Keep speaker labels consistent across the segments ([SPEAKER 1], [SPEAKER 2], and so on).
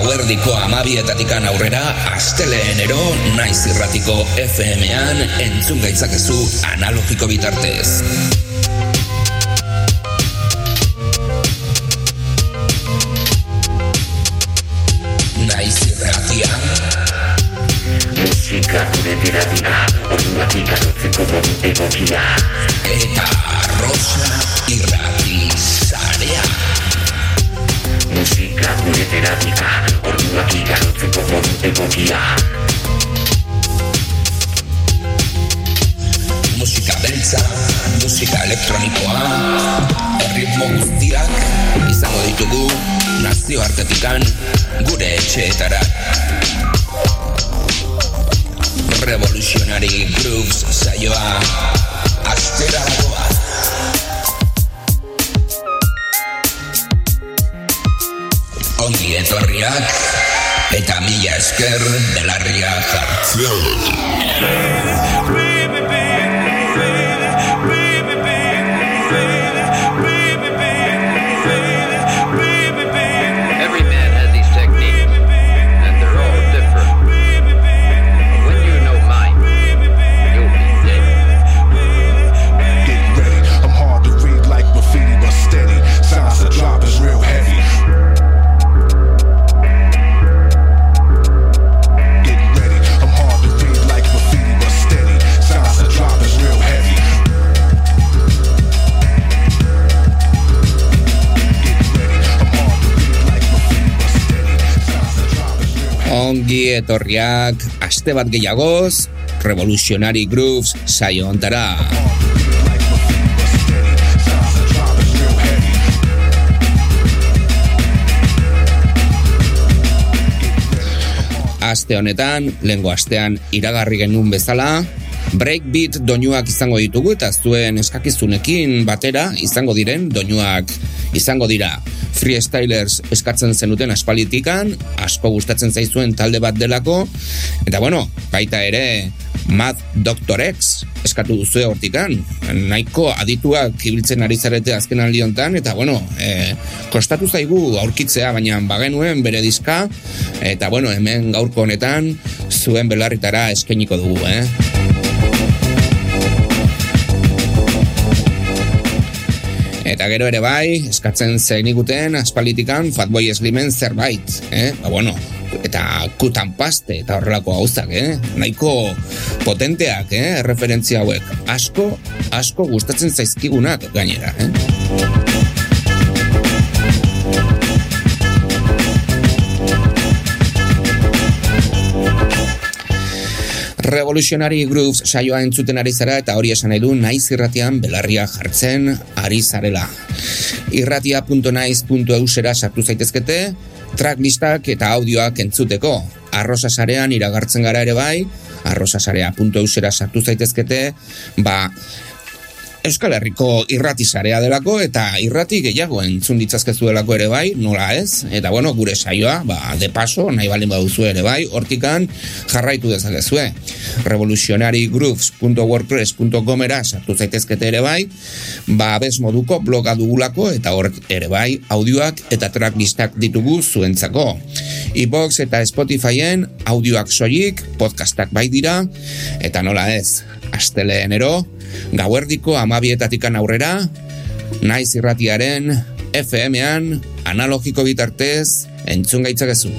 [SPEAKER 1] Gauerdiko amabietatikan aurrera, asteleenero naiz irratiko FM-an entzun gaitzakezu analogiko bitartez. Naiz irratia.
[SPEAKER 2] Musika gure teratia, orduak ikarotzeko modu egokia.
[SPEAKER 1] Eta Rosa irrati
[SPEAKER 2] gure teratia, orduak ikarotzeko modu egokia.
[SPEAKER 1] Musika beltza, musika elektronikoa, erritmo guztiak izango ditugu nazioartetikan gure etxeetara. Revolutionary Grooves saioa astera Ongi etorriak eta mila esker belarria jartzen. Ongi etorriak aste bat gehiagoz Revolutionary Grooves saio ontara. Aste honetan, lehengo astean iragarri genuen bezala, breakbeat doinuak izango ditugu eta zuen eskakizunekin batera izango diren doinuak izango dira. Freestylers eskatzen zenuten aspalitikan, asko gustatzen zaizuen talde bat delako, eta bueno, baita ere Mad Doctor X eskatu duzue hortikan, nahiko adituak ibiltzen ari zarete azken aldi hontan, eta bueno, e, kostatu zaigu aurkitzea, baina bagenuen bere diska, eta bueno, hemen gaurko honetan zuen belarritara eskainiko dugu, eh? Eta gero ere bai, eskatzen zeniguten aspalitikan Fatboy Slimen zerbait, eh? Ba, bueno, eta kutan paste eta horrelako gauzak, eh? Nahiko potenteak, eh? Referentzia hauek. Asko, asko gustatzen zaizkigunak gainera, eh? Revolutionary Grooves saioa entzuten ari zara eta hori esan nahi du naiz irratian belarria jartzen ari zarela. Irratia.naiz.eusera sartu zaitezkete, tracklistak eta audioak entzuteko. Arrosa sarean iragartzen gara ere bai, arrosasarea.eusera sartu zaitezkete, ba, Euskal Herriko irrati sarea delako eta irrati gehiago entzun ditzazkezuelako ere bai, nola ez? Eta bueno, gure saioa, ba, de paso, nahi baldin baduzu ere bai, hortikan jarraitu dezakezue. revolutionarygrooves.wordpress.com era sartu zaitezkete ere bai, ba, bez moduko bloga dugulako eta hor ere bai, audioak eta tracklistak ditugu zuentzako. iBox eta Spotifyen audioak soilik, podcastak bai dira, eta nola ez, asteleenero, gauerdiko amabietatikan aurrera, naiz irratiaren FM-an analogiko bitartez entzun gaitzakezu.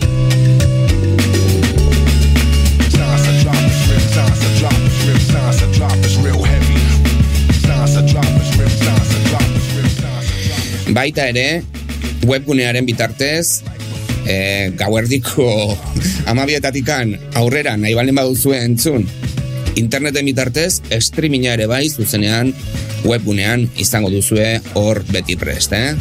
[SPEAKER 1] Baita ere, webgunearen bitartez, e, gauerdiko amabietatikan aurrera nahi balen baduzue entzun, interneten bitartez, streaminga ere bai zuzenean webgunean izango duzue hor beti prest, eh?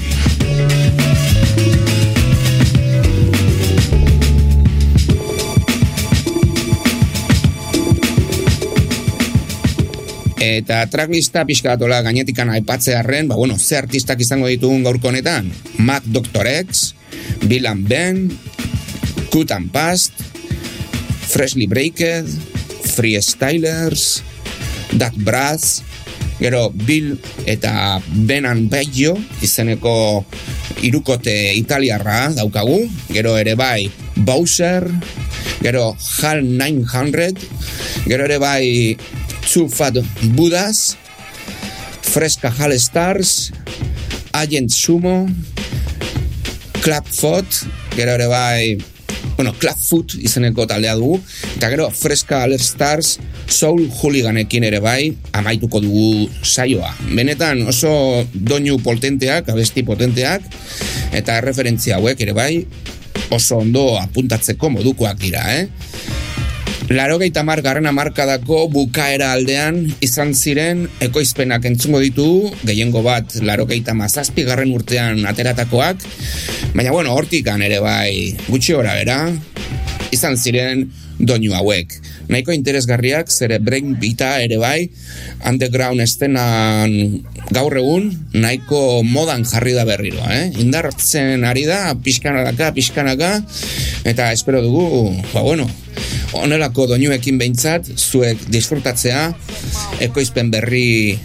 [SPEAKER 1] Eta tracklista pixka batola gainetikan aipatzearren, ba bueno, ze artistak izango ditugun gaurko honetan? Mac Dr. X, Bill and Ben, Cut and Past, Freshly Breaked, Freestylers, That Brass, gero Bill eta Ben and Baggio izeneko irukote italiarra daukagu, gero ere bai Bowser, gero HAL 900, gero ere bai Two Fat Buddhas, Fresca HAL Stars, Agent Sumo, Clapfoot, gero ere bai, bueno, Clapfoot izeneko taldea dugu, eta gero Fresca All Stars Soul Hooliganekin ere bai, amaituko dugu saioa. Benetan oso doinu potenteak, abesti potenteak, eta referentzia hauek ere bai, oso ondo apuntatzeko modukoak dira, eh? Larogeita mar garren amarkadako bukaera aldean izan ziren ekoizpenak entzungo ditu, gehiengo bat larogeita mazazpi garren urtean ateratakoak, baina bueno, hortikan ere bai gutxi ora bera, izan ziren doinu hauek. Nahiko interesgarriak, zere brain bita ere bai, underground estenan gaur egun, nahiko modan jarri da berriro, eh? Indartzen ari da, pixkanaka, pixkanaka, eta espero dugu, ba bueno, onelako doinuekin behintzat, zuek disfrutatzea, ekoizpen berri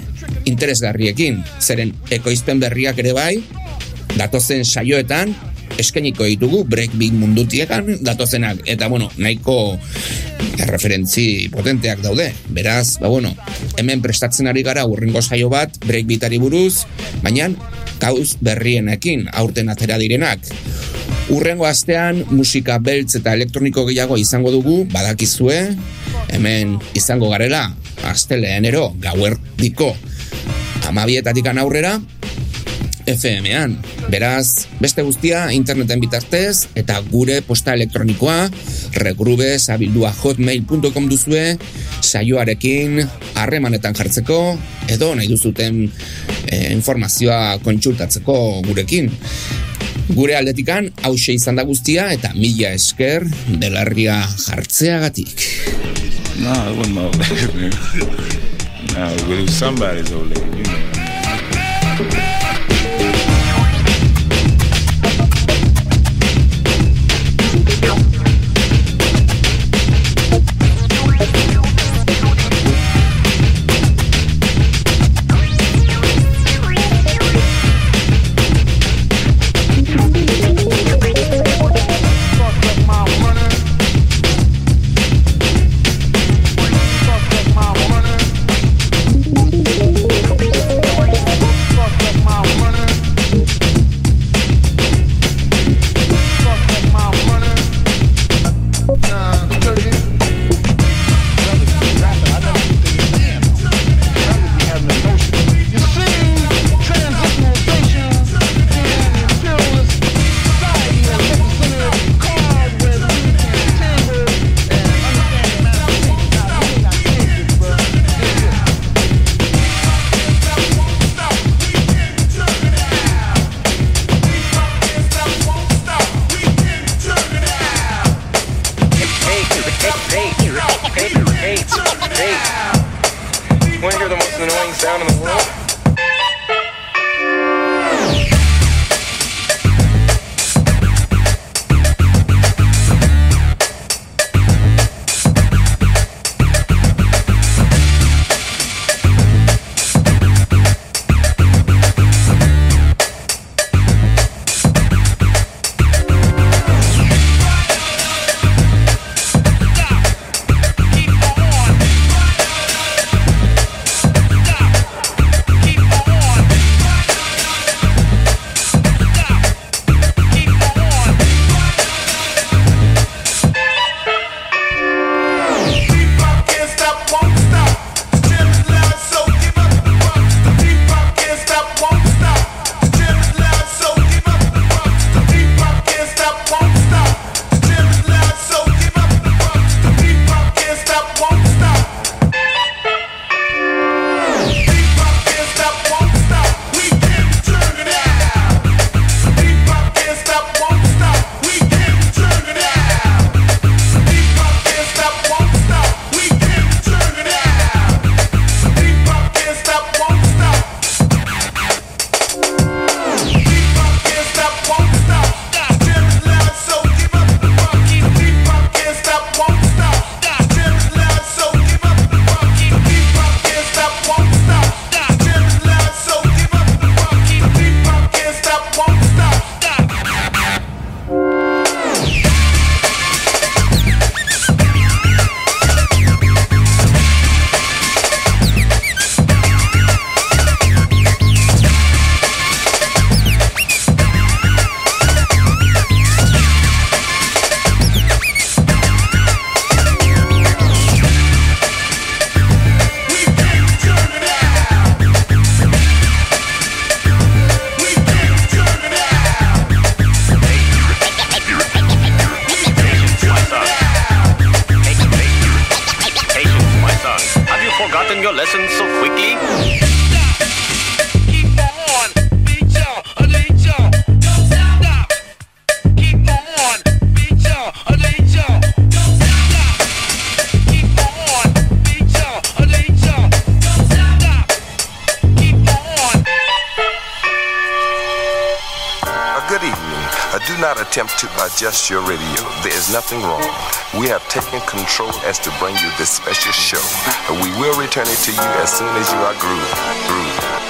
[SPEAKER 1] interesgarriekin. Zeren, ekoizpen berriak ere bai, datozen saioetan, eskeniko ditugu breakbeat mundutiekan datozenak eta bueno, nahiko referentzi potenteak daude. Beraz, ba bueno, hemen prestatzen ari gara urrengo saio bat breakbeatari buruz, baina gauz berrienekin aurten atera direnak. Urrengo astean musika beltz eta elektroniko gehiago izango dugu, badakizue, hemen izango garela, asteleenero, gauerdiko amabietatik aurrera, FM-ean. Beraz, beste guztia interneten bitartez eta gure posta elektronikoa regrubes abildua hotmail.com duzue saioarekin harremanetan jartzeko edo nahi duzuten eh, informazioa kontsultatzeko gurekin. Gure aldetikan hause izan da guztia eta mila esker belarria jartzeagatik.
[SPEAKER 3] No, it wasn't my man. No, it was somebody's old lady, you know.
[SPEAKER 4] Adjust your radio. There is nothing wrong. We have taken control as to bring you this special show. We will return it to you as soon as you are grooved. Grooved.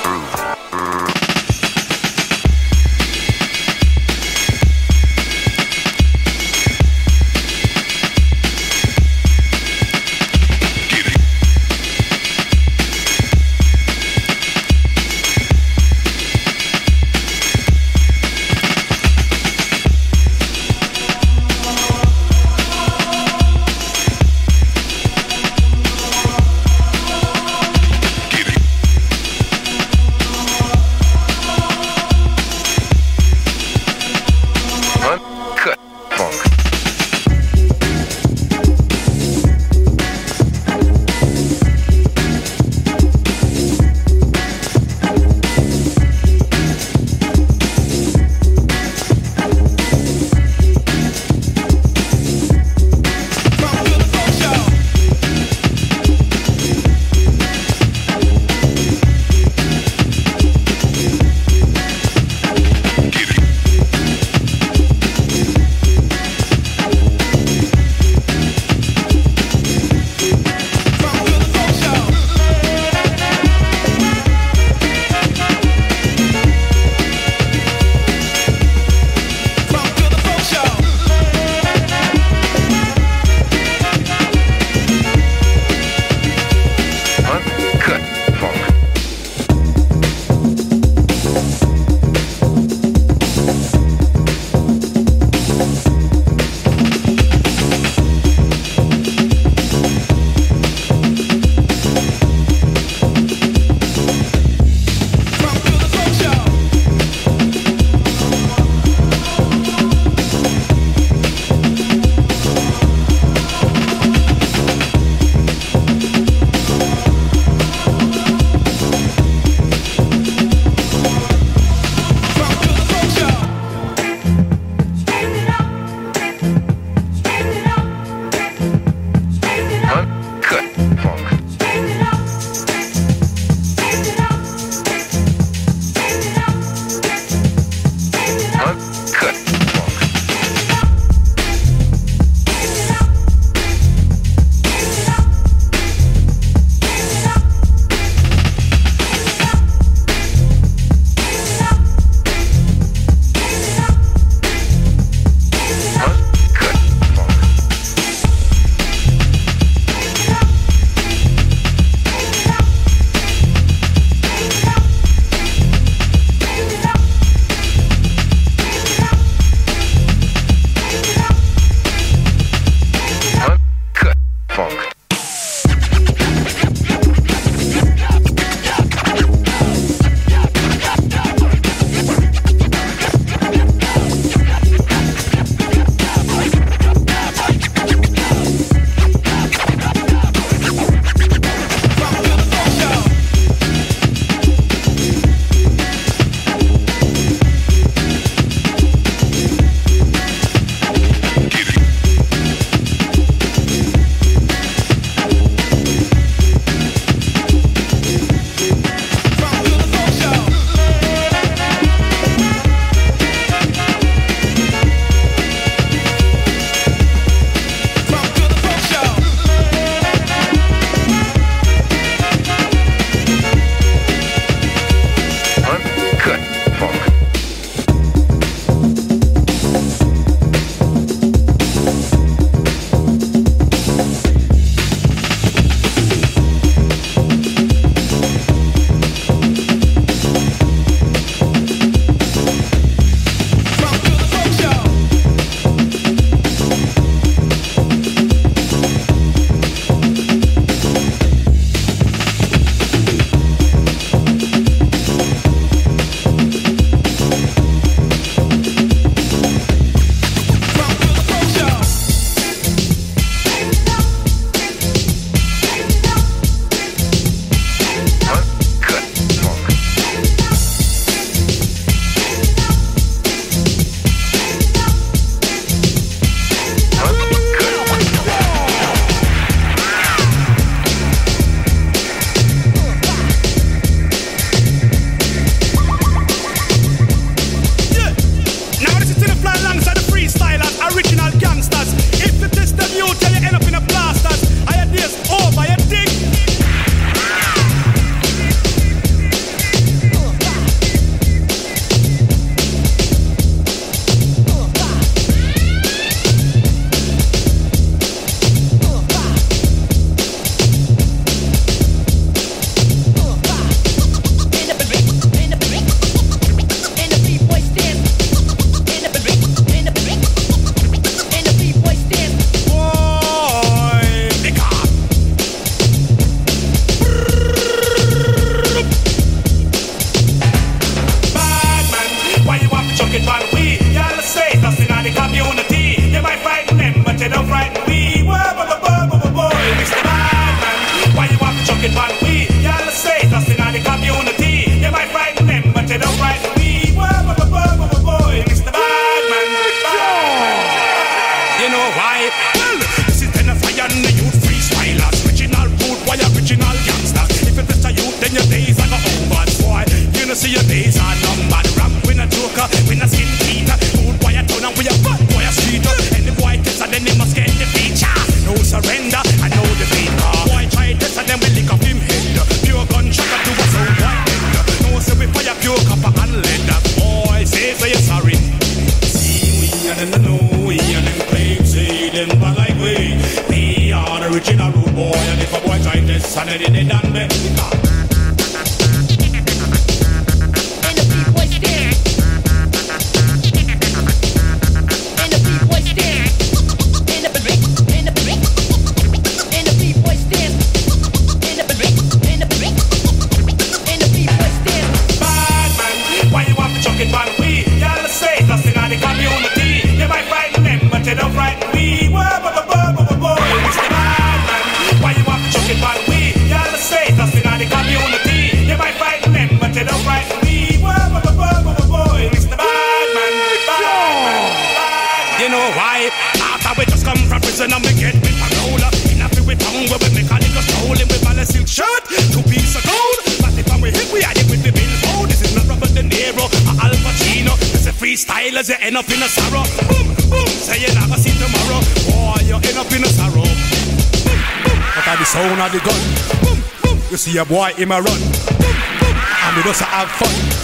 [SPEAKER 5] a boy, in my run. And we just have fun.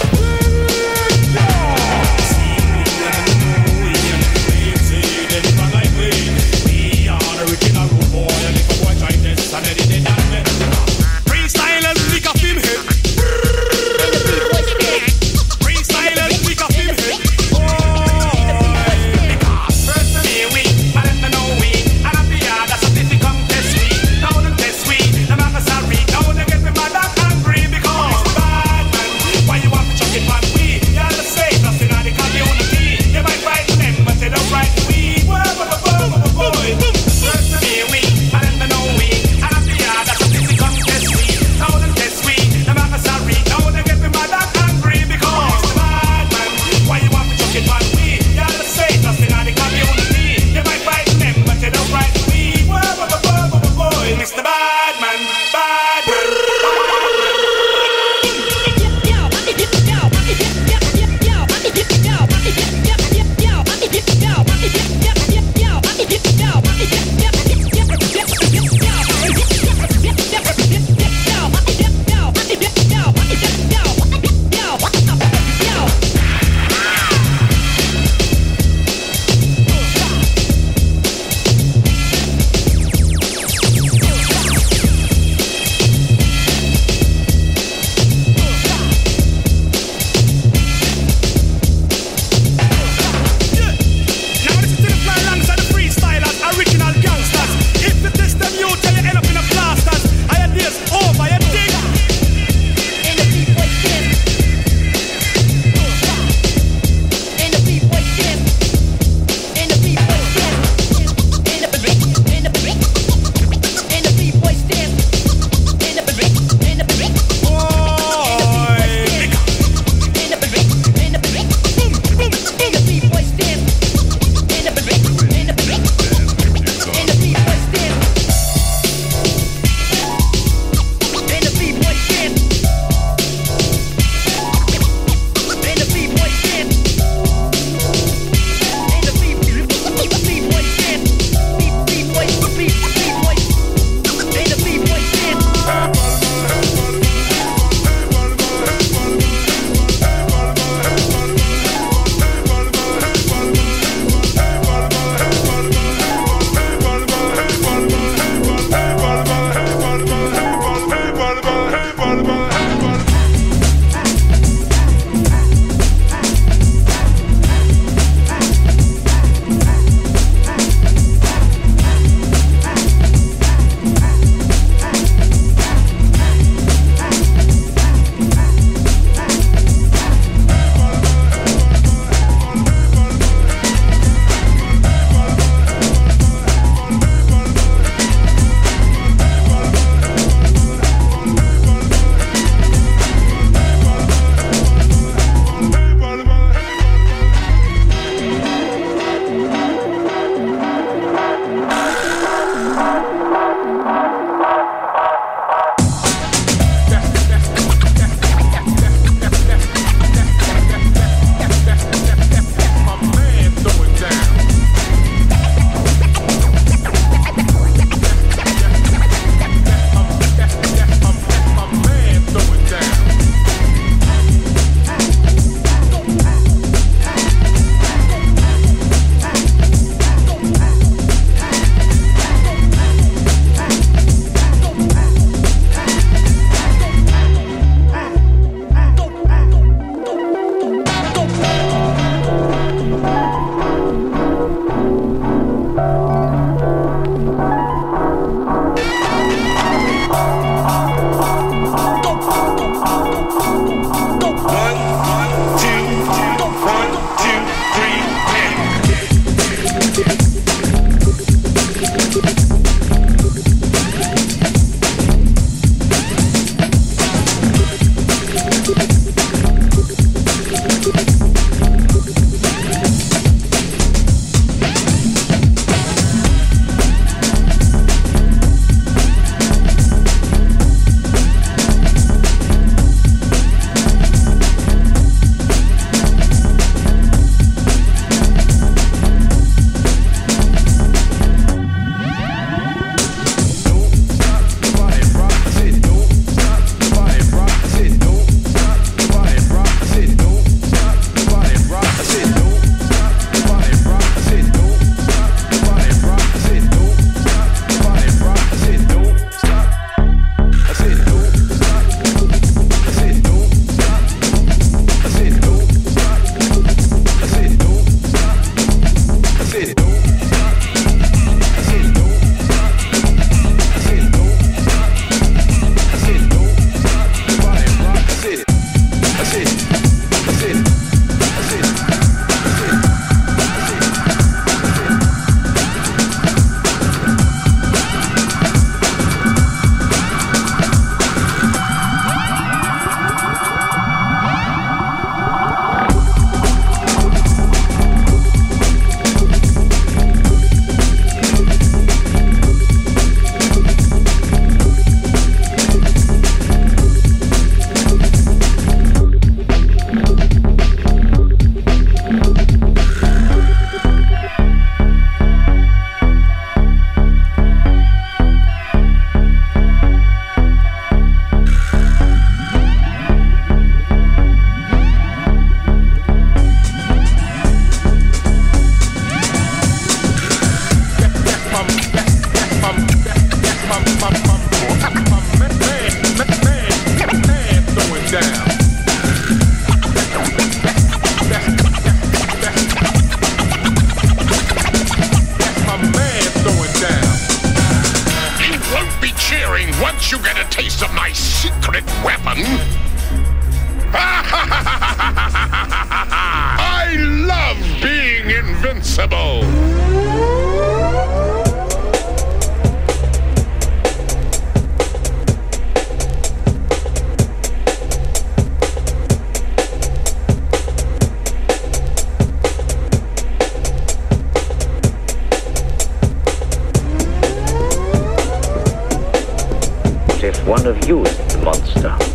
[SPEAKER 6] One of you is the monster?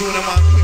[SPEAKER 7] tune them up.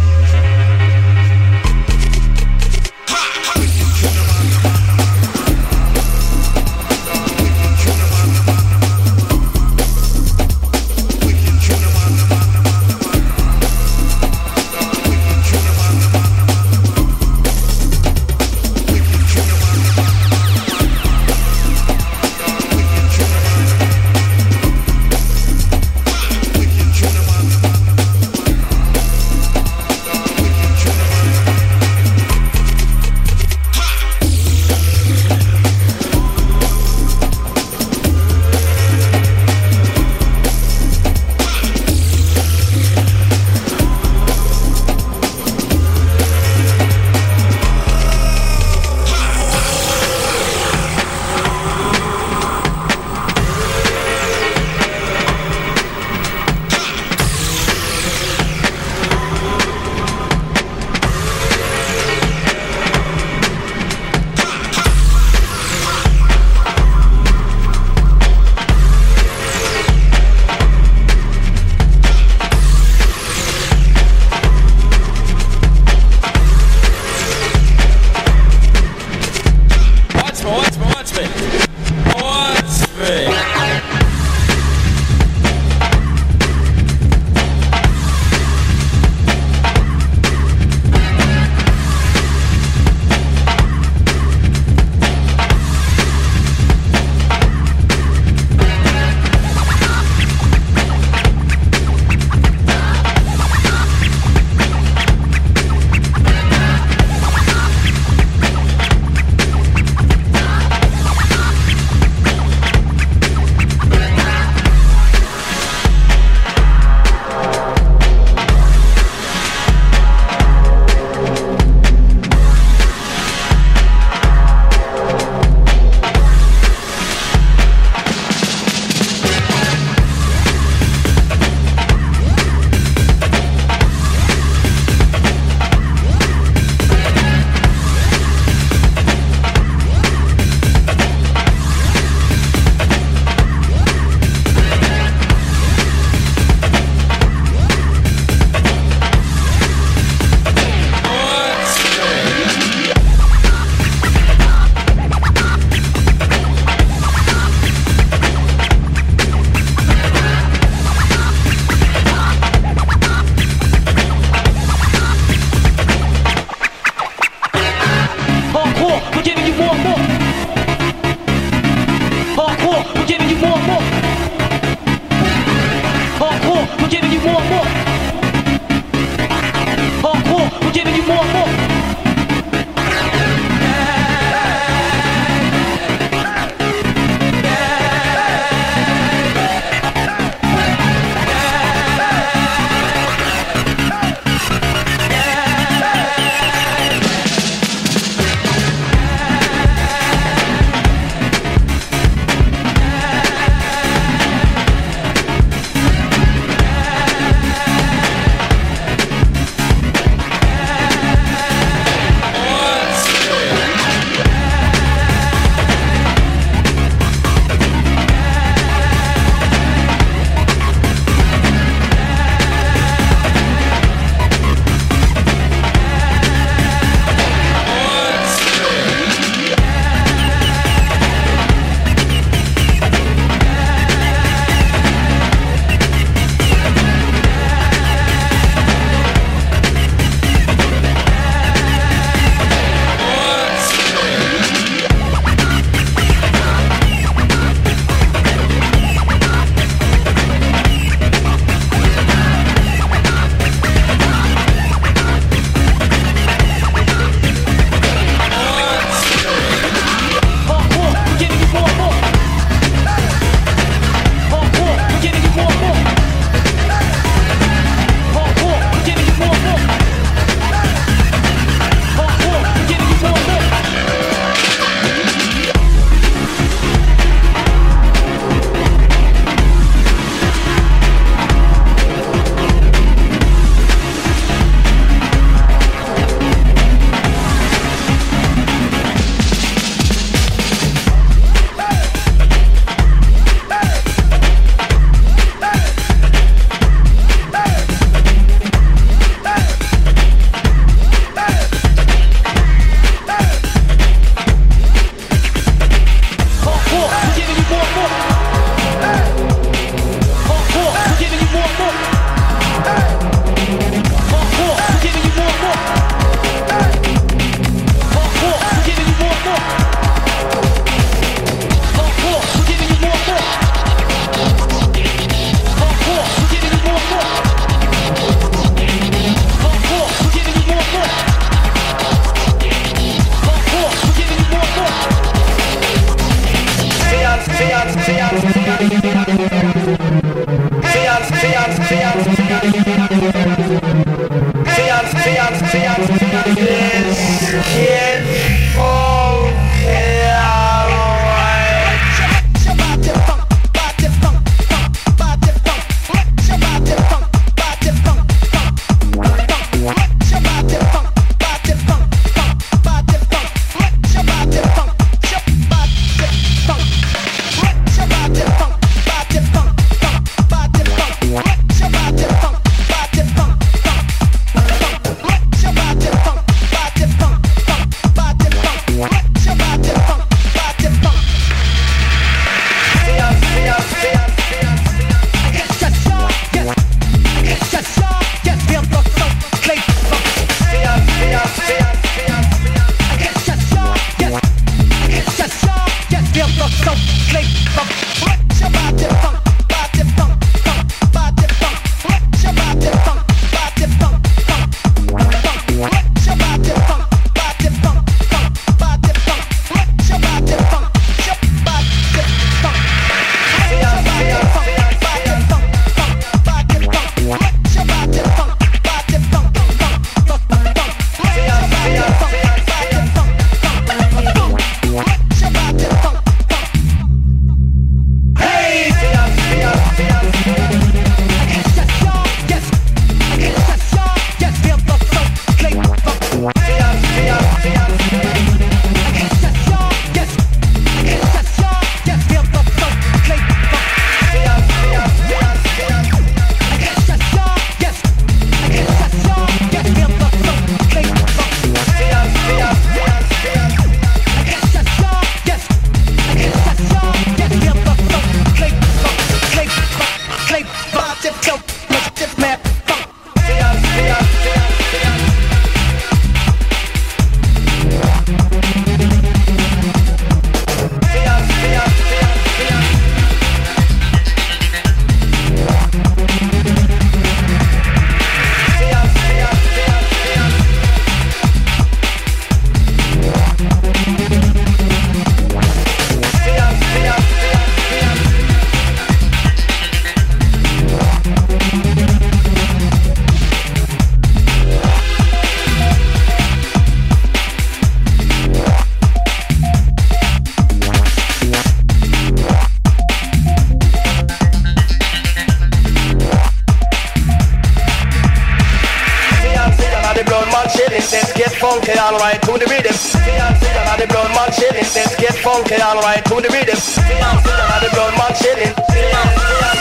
[SPEAKER 7] rhythm. Sing and
[SPEAKER 8] the brown man chilling. Let's get funky, alright, to the rhythm.
[SPEAKER 9] Sing
[SPEAKER 10] and sing the brown man chilling.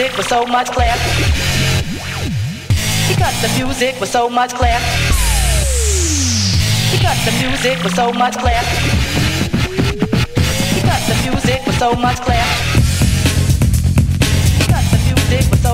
[SPEAKER 10] music with so much class. He cut the music with so much class. He cut the music with so much class. He cut the music with so much class. He cut the music with so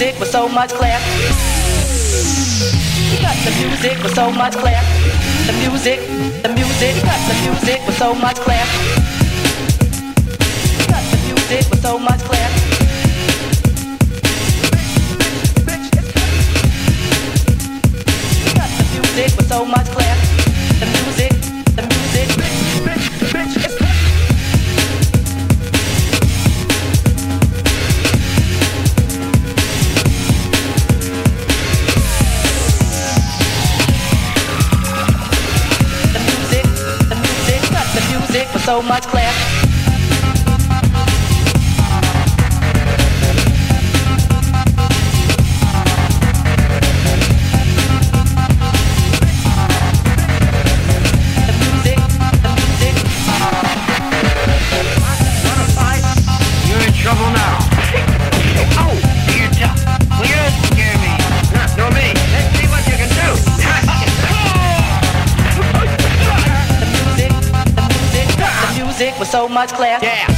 [SPEAKER 10] music with so much class. We got the music with so much class. The music, the music, got the music with so much class. We got the music with so much class. With so much class. so much class. much, Claire? Yeah.